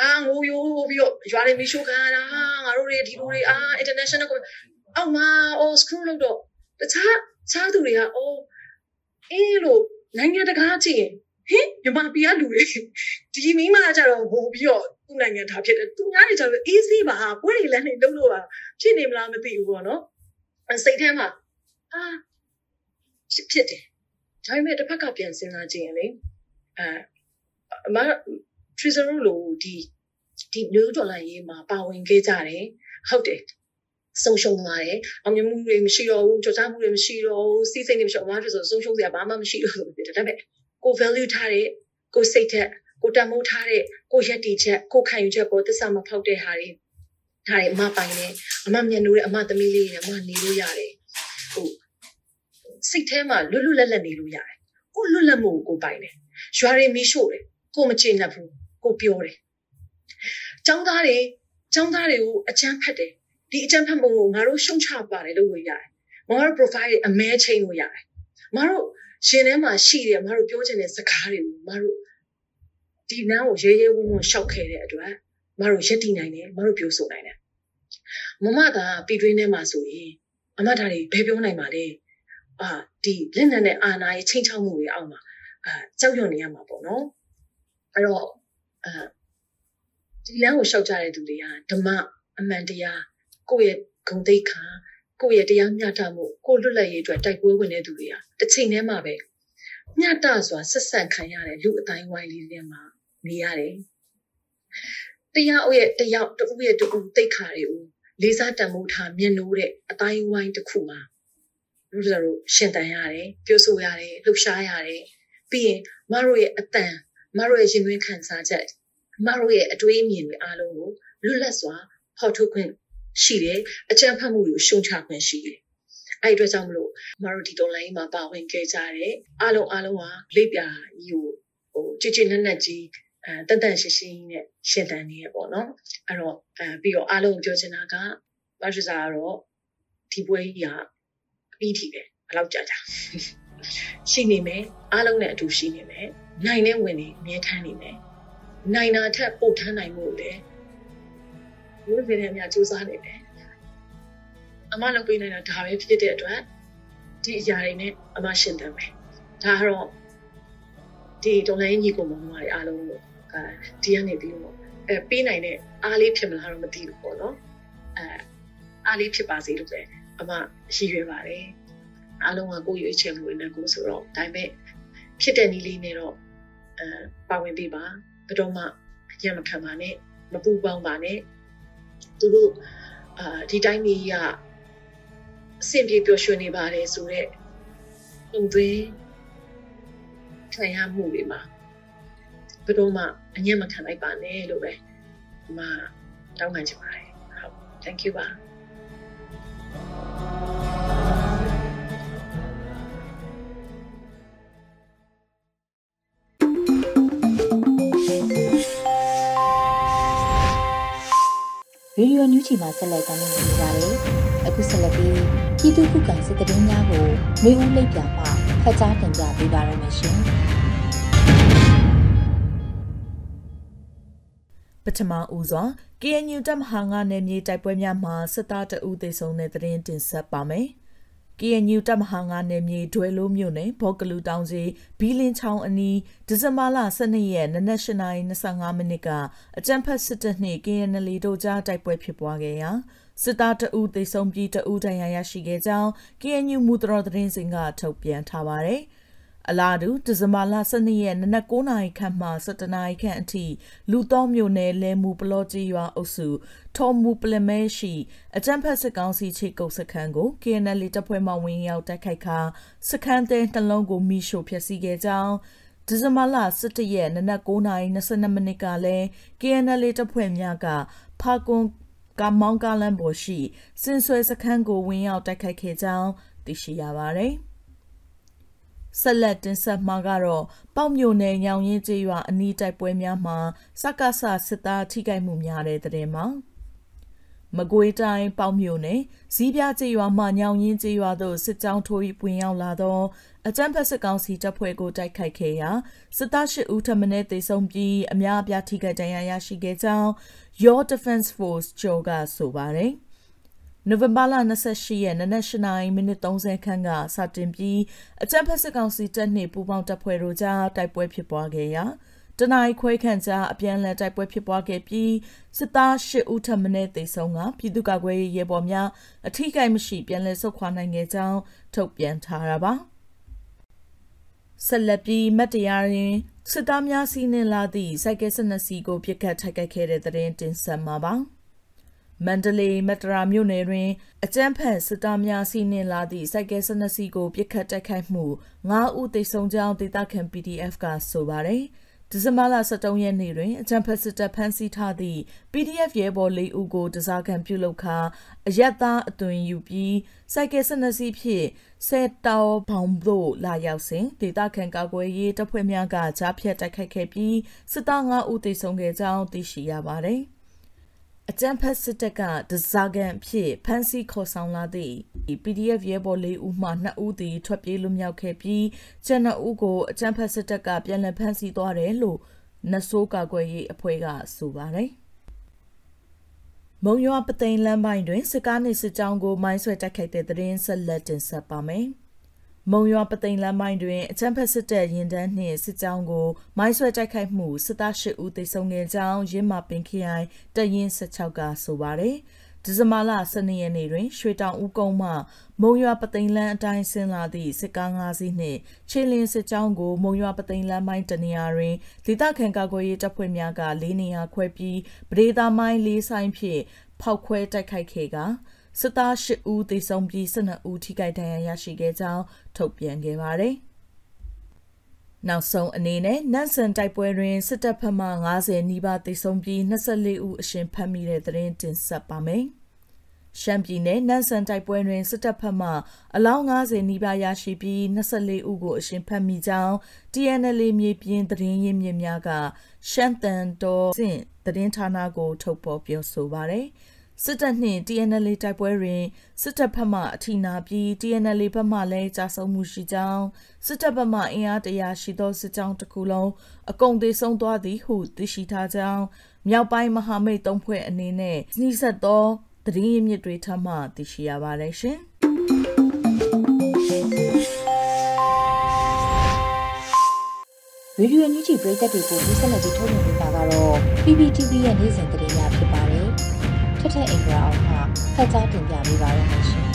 အာငိုယိုးပြီးတော့ရွာလေးမီရှိုးခံရတာငါတို့တွေဒီလိုတွေအာ international အောက်မှာ oh scroll လုပ်တော့တခြားခြားသူတွေကအော်အေးလို့နိုင်ငံတကာကြည့်ရင်ဟင်မြန်မာပြည်ကလူတွေဒီမိမကြတော့ဟိုပြီးတော့သူ့နိုင်ငံထားဖြစ်တယ်သူများတွေကြတော့ easy ပါပွဲတွေလည်းနေလုံးလို့ပါဖြစ်နေမလားမသိဘူးပေါ့နော်စိတ်ထဲမှာအာဖြစ်တယ်ဒါပေမဲ့တစ်ဖက်ကပြန်စဉ်းစားကြည့်ရင်လေအဲအမ treasure လို့ဒီဒီ new dollar ရေးမှာပါဝင်ခဲ့ကြတယ်ဟုတ်တယ်ဆုံးရှုံးသွားတယ်အောင်မြင်မှုတွေမရှိတော့ဘူးကြော်ကြားမှုတွေမရှိတော့ဘူးစီးစိမ်တွေမရှိတော့ဘာဖြစ်ဆိုဆုံးရှုံးစရာဘာမှမရှိတော့ဘူးဖြစ်တယ်ဒါပေမဲ့ကို value ထားတဲ့ကိုစိတ်ထက်ကိုတမိုးထားတဲ့ကိုရက်တီချက်ကိုခံယူချက်ပေါ်သစ္စာမဖောက်တဲ့ဟာတွေဒါတွေအမပိုင်တယ်အမမျက်နှာတွေအမသမီးလေးတွေအမနေလို့ရတယ်ဟိုစိတ်ထဲမှာလွတ်လွတ်လပ်လပ်နေလို့ရတယ်ကိုလွတ်လပ်မှုကိုပိုင်တယ်ရွာတွေမီးရှို့တယ်ကိုမချေနှက်ဘူး ကိုပြောတယ်ចောင်းသားတွေចောင်းသားတွေကိုအချမ်းဖတ်တယ်ဒီအကြံဖတ်ပုံကိုငါတို့ရှုံချပါတယ်လို့လို့ရတယ်။ငါတို့ profile အမဲချိန်လို့ရတယ်။ငါတို့ရှင်ထဲမှာရှိတယ်ငါတို့ပြောချင်တဲ့စကားတွေကိုငါတို့ဒီနန်းကိုရဲရဲဝံ့ဝံ့ရှောက်ခဲ့တဲ့အတွက်ငါတို့ရက်တည်နိုင်တယ်ငါတို့ပြောဆိုနိုင်တယ်။မမကပြည်တွင်းထဲမှာဆိုရင်အမတာတွေဘယ်ပြောနိုင်ပါလဲ။အာဒီလက်နက်နဲ့အာဏာရဲ့ချိန်ချောက်မှုတွေအောက်မှာအာကြောက်ရွံ့နေရမှာပေါ့နော်။အဲ့တော့ အာဒီလမ်းကိုရှောက်ကြတဲ့သူတွေကဓမ္မအမှန်တရားကိုယ့်ရဲ့ဂုဏ်သိက္ခာကိုယ့်ရဲ့တရားမျှတမှုကိုလွတ်လပ်ရေးအတွက်တိုက်ပွဲဝင်တဲ့သူတွေကတစ်ချိန်တည်းမှာပဲမျှတစွာဆက်ဆံခံရတဲ့လူအတိုင်းဝိုင်းလေးတွေမှာနေရတယ်တရားအုပ်ရဲ့တရားတူရဲ့တူသိက္ခာတွေကိုလေးစားတန်ဖိုးထားမြင်လို့တဲ့အတိုင်းဝိုင်းတစ်ခုမှာလူတို့ရှင်တန်ရတယ်ပြောဆိုရတယ်လှုပ်ရှားရတယ်ပြီးရင်မတို့ရဲ့အတန် မတို့ရဲ့ရင်သွင်းခံစားချက်မတို့ရဲ့အတွေးအမြင်တွေအားလုံးကိုလွတ်လပ်စွာဖော်ထုတ်ခွင့်ရှိတယ်အကြံဖတ်မှုတွေကိုရှုံချခွင့်ရှိတယ်အဲ့အတွက်ကြောင့်မလို့မတို့ဒီတော်လိုင်းမှာပါဝင်ခဲ့ကြတယ်အားလုံးအားလုံးကလိပ်ပြာကြီးကိုဟိုကြည်ကြည်နက်နက်ကြီးအဲတန်တန်ရှင်းရှင်းနဲ့ရှင်တန်နေရပေါ့နော်အဲ့တော့အဲပြီးတော့အားလုံးပြောချင်တာကဘာလို့ဆိုတော့ဒီပွဲကြီးကအပြီးထိပဲဘယ်လောက်ကြာကြာရှိနေမယ်အားလုံးနဲ့အတူရှိနေမယ် နိုင်တဲ့ဝင်နေအမြဲထမ်းနေမယ်နိုင်တာထက်ပို့ထမ်းနိုင်မှုလေဘုရားပြည်ထဲမှာစူးစမ်းနေတယ်အမလုပ်ပေးနေတာဒါပဲဖြစ်တဲ့အတွက်ဒီအရာတွေနဲ့အမရှင်းတယ်မယ်ဒါကတော့ဒီတော်လိုင်းညီကိုမောင်မတွေအားလုံးကိုအဲဒီကနေပြီးတော့အဲပေးနိုင်တဲ့အားလေးဖြစ်မလားတော့မသိဘူးပေါ့နော်အဲအားလေးဖြစ်ပါစေလို့ပဲအမရည်ရွယ်ပါတယ်အားလုံးကကိုယ်ရွေးချယ်မှုနဲ့ကိုဆိုတော့ဒါပေမဲ့ ဖြစ်တဲ့နည်းလေးနဲ့တော့အဲပါဝင်ပေးပါဘယ်တော့မှအကျမခံပါနဲ့မပူပေါင်းပါနဲ့သူတို့အာဒီတိုင်းကြီးကအဆင်ပြေပျော်ရွှင်နေပါတယ်ဆိုတော့ပုံသွင်းခံရမှုတွေမှာဘယ်တော့မှအညံ့မခံလိုက်ပါနဲ့လို့ပဲဒီမှာတောင်းပန်ချင်ပါတယ်ဟုတ် thank you ပါ ဗီဒီယိုညူးချီမှာဆက်လက်တင်ပြနေပါတယ်။အခုဆက်လက်ပြီးပြည်သူ့ခုခံစစ်တရင်များကိုမျိုးဦးလိပ်ပြမှဖတ်ကြားတင်ပြပေးပါရမရှင်ပထမဦးစွာ KNU တပ်မဟာငါနယ်မြေတိုက်ပွဲများမှာစစ်သားတအုပ်သေဆုံးတဲ့သတင်းတင်ဆက်ပါမယ်။ KNU တပ်မဟာငါနယ်မြေဒွဲလိုမြို့နယ်ဘော့ကလူတောင်စီဘီလင်းချောင်းအနီးဒီဇင်ဘာလ12ရက်နနက်8:25မိနစ်ကအကြမ်းဖက်စစ်တပ်နှင့် KNL တို့ကြားတိုက်ပွဲဖြစ်ပွားခဲ့ရာစစ်သားတအုပ်သေဆုံးပြီးတအုပ်ဒဏ်ရာရရှိခဲ့ကြောင်း KNU မူတတော်သတင်းစင်ကထုတ်ပြန်ထားပါတယ်။ အလားတူဒီဇင်ဘာလ12ရက်နနက်9နာရီခန့်မှ17နာရီခန့်အထိလူတော်မျိုးနယ်လဲမှုပလော့ကြီးရွာအုပ်စုထော်မူပလမဲရှိအကြံဖက်စစ်ကောင်စီချိကုတ်စခန်းကို KNL တပ်ဖွဲ့မှဝင်ရောက်တိုက်ခိုက်ခါစခန်းတဲ့နှလုံးကိုမိရှို့ဖျက်ဆီးခဲ့ကြောင်းဒီဇင်ဘာလ17ရက်နနက်9:22မိနစ်ကလည်း KNL တပ်ဖွဲ့များကဖာကွန်ကမောင်းကားလန်ပေါ်ရှိစင်ဆွဲစခန်းကိုဝင်ရောက်တိုက်ခိုက်ခဲ့ကြောင်းသိရှိရပါတယ်။ ဆက်လက်တင်ဆက်မှာကတော့ပေါ့မြို့နယ်ညောင်ရင်ကျေးရွာအနီးတိုက်ပွဲများမှာစက္ကဆစစ်သားထိခိုက်မှုများတဲ့တဲ့မှာမကွေးတိုင်းပေါ့မြို့နယ်ဇီးပြကျေးရွာမှညောင်ရင်ကျေးရွာသို့စစ်ကြောင်းထိုးပြီးပွင့်ရောက်လာသောအကြမ်းဖက်စစ်ကောင်စီတပ်ဖွဲ့ကိုတိုက်ခိုက်ခဲ့ရာစစ်သား၈ဦးထပ်မံတေဆုံးပြီးအများအပြားထိခိုက်ဒဏ်ရာရရှိခဲ့ကြောင်း Your Defense Force ကြောကဆိုပါတယ်။ နိုဝင်ဘာလ28ရက်နနက်8:30မိနစ်30ခန်းကစတင်ပြီးအကြမ်းဖက်စစ်ကောင်စီတပ်နှင့်ပူးပေါင်းတပ်ဖွဲ့တို့ကြားတိုက်ပွဲဖြစ်ပွားခဲ့ရာတနင်္ဂနွေခွဲခန့်ကြားအပြန်အလှန်တိုက်ပွဲဖြစ်ပွားခဲ့ပြီးစစ်သား၈ဦးထပ်မံတေဆုံးကပြည်သူ့ကာကွယ်ရေးရဲဘော်များအထူးကိမရှိပြန်လည်ဆုတ်ခွာနိုင်ခဲ့ကြောင်းထုတ်ပြန်ထားတာပါဆက်လက်ပြီးမတ်တရားရင်စစ်သားများစီးနှင်လာသည့်စိုက်ကဲ၁၂စီကိုပြစ်ခတ်ထိုက်ခိုက်ခဲ့တဲ့တဲ့တင်တင်ဆက်မှာပါ။ မန္တလေးမတရာမြို့နယ်တွင် အကြမ်းဖက်စစ်သားများစီးနင်းလာသည့်စိုက်ကဲ12စီးကိုပြစ်ခတ်တိုက်ခိုက်မှု9ဦးသေဆုံးကြောင်းဒေသခံ PDF ကဆိုပါတယ်။ဒီဇင်ဘာလ23ရက်နေ့တွင်အကြမ်းဖက်စစ်တပ်ဖမ်းဆီးထားသည့် PDF ရဲဘော်၄ဦးကိုတစားခံပြုလုပ်ခါအရက်သားအသွင်ယူပြီးစိုက်ကဲ12စီးဖြင့်ဆဲတောဘောင်သို့လာရောက်စဉ်ဒေသခံကာကွယ်ရေးတပ်ဖွဲ့များကကြားဖြတ်တိုက်ခိုက်ခဲ့ပြီးစစ်သား9ဦးသေဆုံးခဲ့ကြောင်းသိရှိရပါတယ်။ အကြမ်းဖက်စစ်တပ်ကဒဇာကန်ဖြစ်ဖမ်းဆီးခေါ်ဆောင်လာသည့် PDF ရဲဘော်၄ဦးမှ2ဦးသည်ထွက်ပြေးလွတ်မြောက်ခဲ့ပြီးကျန်2ဦးကိုအကြမ်းဖက်စစ်တပ်ကပြန်လည်ဖမ်းဆီးသွားတယ်လို့နဆိုးကာကွယ်ရေးအဖွဲ့ကဆိုပါတယ်။မုံရွာပသိမ်လမ်းပိုင်းတွင်စစ်ကားနှင့်စစ်ကြောင်းကိုမိုင်းဆွဲတိုက်ခိုက်တဲ့တဲ့ရင်ဆက်လက်တင်ဆက်ပါမယ်။ မုံရွာပသိမ်လမ်းမိုင်းတွင်အချမ်းဖက်စစ်တပ်ရင်တန်းနှင့်စစ်ကြောင်းကိုမိုင်းဆွဲတိုက်ခိုက်မှုစစ်သား၈ဦးသေဆုံးခဲ့ကြောင်းရင်းမာပင်ခရိုင်တရင်16ကဆိုပါတယ်။ဒီဇင်ဘာလ12ရက်နေ့တွင်ရွှေတောင်ဦးကုန်းမှမုံရွာပသိမ်လန်းအတိုင်းဆင်းလာသည့်စစ်ကား၅စီးနှင့်ခြေလင်းစစ်ကြောင်းကိုမုံရွာပသိမ်လန်းမိုင်းတနေရာတွင်ဒေသခံကာကွယ်ရေးတပ်ဖွဲ့များက၄နေရာခွဲပြီးပဒေသာမိုင်း၄ဆိုင်ဖြင့်ဖောက်ခွဲတိုက်ခိုက်ခဲ့ကာ စစ်သား၈ဦးသေဆုံးပြီး12ဦးထိခိုက်ဒဏ်ရာရရှိခဲ့ကြောင်းထုတ်ပြန်ခဲ့ပါတယ်။နောက်ဆုံးအနေနဲ့နန့်စန်တိုက်ပွဲတွင်စစ်တပ်ဖက်မှ90နီးပါးသေဆုံးပြီး24ဦးအရှင်ဖမ်းမိတဲ့သတင်းတင်ဆက်ပါမယ်။ရှမ်းပြည်နယ်နန်းဆန်တိုက်ပွဲတွင်စစ်တပ်ဖက်မှအလောင်း90နီးပါးရရှိပြီး24ဦးကိုအရှင်ဖတ်မိကြောင်း TNL မြေပြင်သတင်းရင်းမြစ်များကရှမ်းတန်တော်စင်သတင်းဌာနကိုထုတ်ဖော်ပြောဆိုပါရယ် စစ်တပ်နှင့် TNL တိုက်ပွဲတွင်စစ်တပ်ဖက်မှအထီနာပြီး TNL ဘက်မှလည်းကြာဆုံးမှုရှိကြောင်းစစ်တပ်ဘက်မှအင်အားတရာရှိသောစစ်ကြောင်းတစ်ခုလုံးအကုန်သေးဆုံးသွားသည်ဟုသိရှိထားကြောင်းမြောက်ပိုင်းမဟာမိတ်သုံးဖွဲ့အနေနဲ့နှိစက်သောသတင်းရင်းမြစ်တွေထမှသိရှိရပါတယ်ရှင်။ရေဒီယိုညူချီပရိသတ်တွေကိုဒီဆက်လက်ပြီးထုတ်လွှင့်ပေးတာကတော့ PPTV ရဲ့နေ့စဉ်သတင်းများဖြစ်ပါ တယ်။ထထအင်္ဂါအောင်မှဖတ်ကြားတင်ပြပေးပါရမရှင်။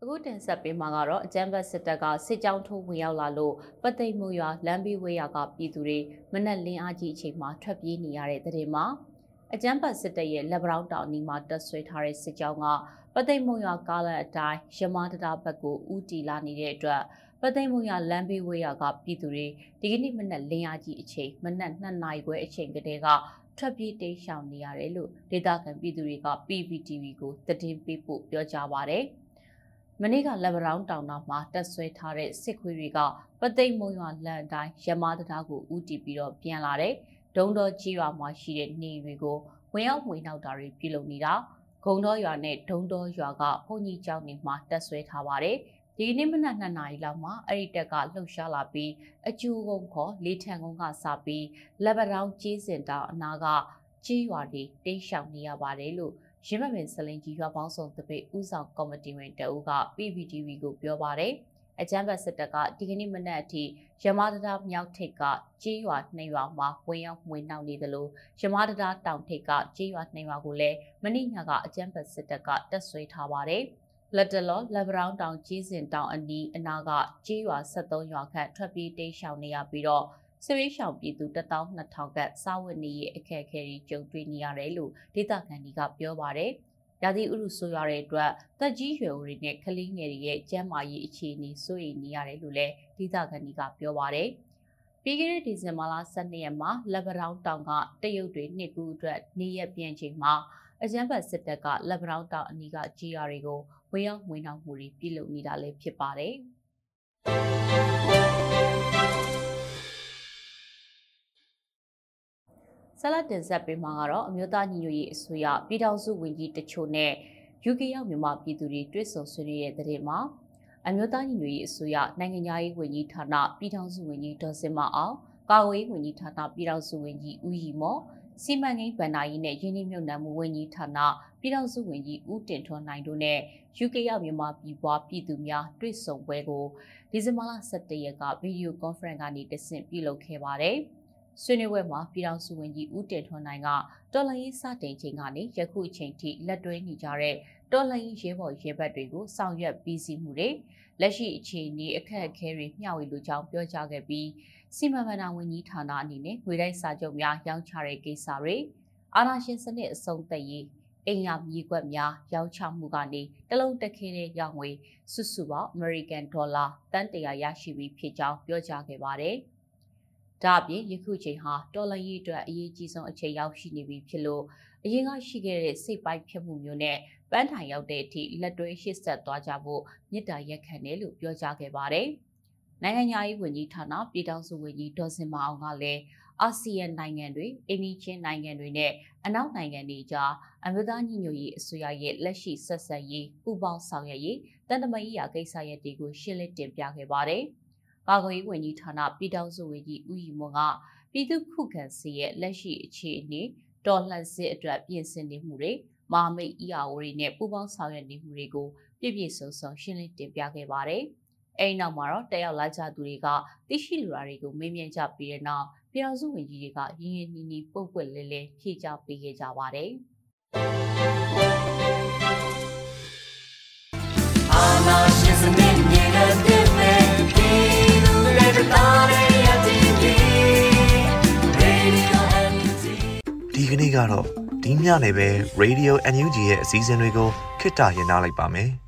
အခုတင်ဆက်ပေးမှာကတော့အကြမ်းဖက်စစ်တပ်ကစစ်ကြောင်းထိုးဝင်ရောက်လာလို့ပသိမ်မှုရွာလမ်းဘေးဝေးရွာကပြည်သူတွေမနက်လင်းအားကြီးအချိန်မှာထွက်ပြေးနေရတဲ့တဲ့တင်မှာအကြမ်းဖက်စစ်တပ်ရဲ့လက်ဗရောင်းတောင်နီမှာတက်ဆွဲထားတဲ့စစ်ကြောင်းကပသိမ်မှုရွာကားလန်အတိုင်းရမတတာဘက်ကိုဥတီလာနေတဲ့အတွက် ပသိမ်မှုရွာလမ်းဘေးဝေးရွာကပြည်သူတွေဒီကနေ့မနက်လင်းအားကြီးအချိန်မနက်2နာရီခွဲအချိန်ကတည်းကထွက်ပြေးတိမ်းရှောင်နေရတယ်လို့ဒေသခံပြည်သူတွေက PPTV ကိုသတင်းပေးပို့ပြောကြားပါရယ်။မနေ့ကလက်ဗရောင်းတောင်နာမှာတက်ဆွဲထားတဲ့စစ်ခွေးတွေကပသိမ်မုံရွာလန်အတိုင်းရမားတရားကိုဥတီပြီးတော့ပြန်လာတဲ့ဒုံတော်ကြီးရွာမှာရှိတဲ့နေတွေကိုဝင်ရောက်ဝင်နောက်တာတွေပြုလုပ်နေတာဂုံတော်ရွာနဲ့ဒုံတော်ရွာကဘုန်ကြီးကျောင်းတွေမှာတက်ဆွဲထားပါတယ် ဒီနေ့မနက်2နာရီလောက်မှာအဲ့ဒီတက်ကလှုပ်ရှားလာပြီးအကျူကုန်းခေါ်လေးထန်ကုန်းကစပြီးလက်ဗရောင်းကြီးစင်တောင်အနာကကြီးရွာတွေတိတ်ရှောင်နေရပါတယ်လို့ရင်းမပင်စလင်ကြီးရွာပေါင်းစုံတပိတ်ဥဆောင်ကော်မတီဝင်တအူးက PPTV ကိုပြောပါတယ်အကြမ်းဖက်စစ်တပ်ကဒီကနေ့မနက်အထိရမဒတာမြောက်ထိပ်ကကြေးရွာနှစ်ရွာမှာဝင်ရောက်ဝင်နှောက်နေသလိုရမဒတာတောင်ထိပ်ကကြေးရွာနှစ်ရွာကိုလည်းမနေ့ညကအကြမ်းဖက်စစ်တပ်ကတက်ဆွဲထားပါတယ် လက်တလောလက်ဗရောင်းတောင်ကြီးစင်တောင်အနီးအနာကကြေးရွာ73ရွာခန့်ထွက်ပြေးတိမ်းရှောင်နေရပြီးတော့ဆွေးရှောင်ပြည်သူ12000ခန့်စားဝတ်နေရေးအခက်အခဲတွေကြုံတွေ့နေရတယ်လို့ဒေသခံတွေကပြောပါတယ်။ရာသီဥတုဆိုးရတဲ့အတွက်တက်ကြီးရွယ်အိုတွေနဲ့ကလေးငယ်တွေရဲ့ကျန်းမာရေးအခြေအနေစိုးရိမ်နေရတယ်လို့လည်းဒေသခံတွေကပြောပါတယ်။ပြီးခဲ့တဲ့ဒီဇင်ဘာလ12ရက်မှာလက်ဗရောင်းတောင်ကတရုတ်တွေနှစ်ကူအတွက်နေရပြန်ချိန်မှာအကြမ်းဖက်စစ်တပ်ကလက်ဗရောင်းတောင်အနီးကကြီးရာတွေကို ဝေရောက်ဝင်နောက်မှုတွေပြုလုပ်နေတာလည်းဖြစ်ပါတယ်။ဆက်လက်တင်ဆက်ပေးမှာကတော့အမျိုးသားညီညွတ်ရေးအစိုးရပြည်ထောင်စုဝန်ကြီးတချို့နဲ့ UK ရောက်မြန်မာပြည်သူတွေတွေ့ဆုံဆွေးနွေးတဲ့တဲ့တင်မှာအမျိုးသားညီညွတ်ရေးအစိုးရနိုင်ငံသားရေးဝန်ကြီးဌာနပြည်ထောင်စုဝန်ကြီးဒေါ်စင်မအောင်ကာဝေးဝန်ကြီးဌာနပြည်ထောင်စုဝန်ကြီးဦးရီမော် စီမံကိန်းဗန္နာရေးနဲ့ယင်းနှိမ့်မြုပ်နှံမှုဝန်ကြီးဌာနပြည်ထောင်စုဝန်ကြီးဦးတင်ထွန်းနိုင်တို့နဲ့ UK ရောက်မြန်မာပြည်ပွားပြည်သူများတွေ့ဆုံပွဲကိုဒီဇင်ဘာလ17ရက်ကဗီဒီယိုကွန်ဖရင့်ကနေတဆင့်ပြုလုပ်ခဲ့ပါတယ်။ဆွေးနွေးပွဲမှာပြည်ထောင်စုဝန်ကြီးဦးတင်ထွန်းနိုင်ကတော်လှန်ရေးစတင်ချိန်ကနေယခုအချိန်ထိလက်တွဲနေကြတဲ့တော်လှန်ရေးရဲဘော်ရဲဘက်တွေကိုဆောင်ရွက်ပြီးစီမှုတွေလက်ရှိအခြေအနေအခက်အခဲတွေမျှဝေလိုကြောင်းပြောကြားခဲ့ပြီး စီမံဘဏ္ဍာဝန်ကြီးဌာနအနေနဲ့ငွေတိုက်စာချုပ်များရောင်းချတဲ့ကိစ္စတွေအာဏာရှင်စနစ်အဆုံးသတ်ရေးအိမ်ယာမြေကွက်များရောင်းချမှုကနေတလုံးတက်ခဲတဲ့ရောင်းငွေစုစုပေါင်း American Dollar တန်တရာရရှိပြီးဖြစ်ကြောင်းပြောကြားခဲ့ပါတယ်။ဒါအပြင်ယခုချိန်ဟာတော်လန်ရေးအတွက်အရေးကြီးဆုံးအချိန်ရောက်ရှိနေပြီဖြစ်လို့အရင်ကရှိခဲ့တဲ့စိတ်ပိုင်းဖြစ်မှုမျိုးနဲ့ပန်းထိုင်ရောက်တဲ့အထိလက်တွဲရှေ့ဆက်သွားကြဖို့မြစ်တာရက်ခံတယ်လို့ပြောကြားခဲ့ပါတယ်။ နိုင်ငံညာရေးဝန်ကြီးဌာနပြည်ထောင်စုဝန်ကြီးဒေါ်စင်မအောင်ကလည်းအာဆီယံနိုင်ငံတွေအိန္ဒိချင်းနိုင်ငံတွေနဲ့အနောက်နိုင်ငံတွေကြားအမျိုးသားညီညွတ်ရေးအစိုးရရဲ့လက်ရှိဆက်ဆက်ရေးပူးပေါင်းဆောင်ရွက်ရေးတန်တမကြီးရာကိစ္စရပ်တွေကိုရှင်းလင်းတင်ပြခဲ့ပါတယ်။ကာကွယ်ရေးဝန်ကြီးဌာနပြည်ထောင်စုဝန်ကြီးဦးရီမွန်ကပြည်သူခုခံစီရဲ့လက်ရှိအခြေအနေတော်လှန်စစ်အတွက်ပြင်ဆင်နေမှုတွေမာမိတ် EAO တွေနဲ့ပူးပေါင်းဆောင်ရွက်နေမှုတွေကိုပြည့်ပြည့်စုံစုံရှင်းလင်းတင်ပြခဲ့ပါတယ်။ အဲဒီနောက်မှာတော့တက်ရောက်လာကြသူတွေကသိရှိလူရာတွေကိုမေးမြန်းကြပြီးတဲ့နောက်ပြည်ထောင်စုဝန်ကြီးတွေကရင်းရင်းနှီးနှီးပုတ်ပွက်လဲလဲဖြေချပေးခဲ့ကြပါတယ်။အာနာရှင်စနစ်မြေတဲ့ဒီကနေ့ကတော့ဒီညနေပဲ Radio NUG ရဲ့အစည်းအဝေးကိုခਿੱတရရနိုင်ပါမယ်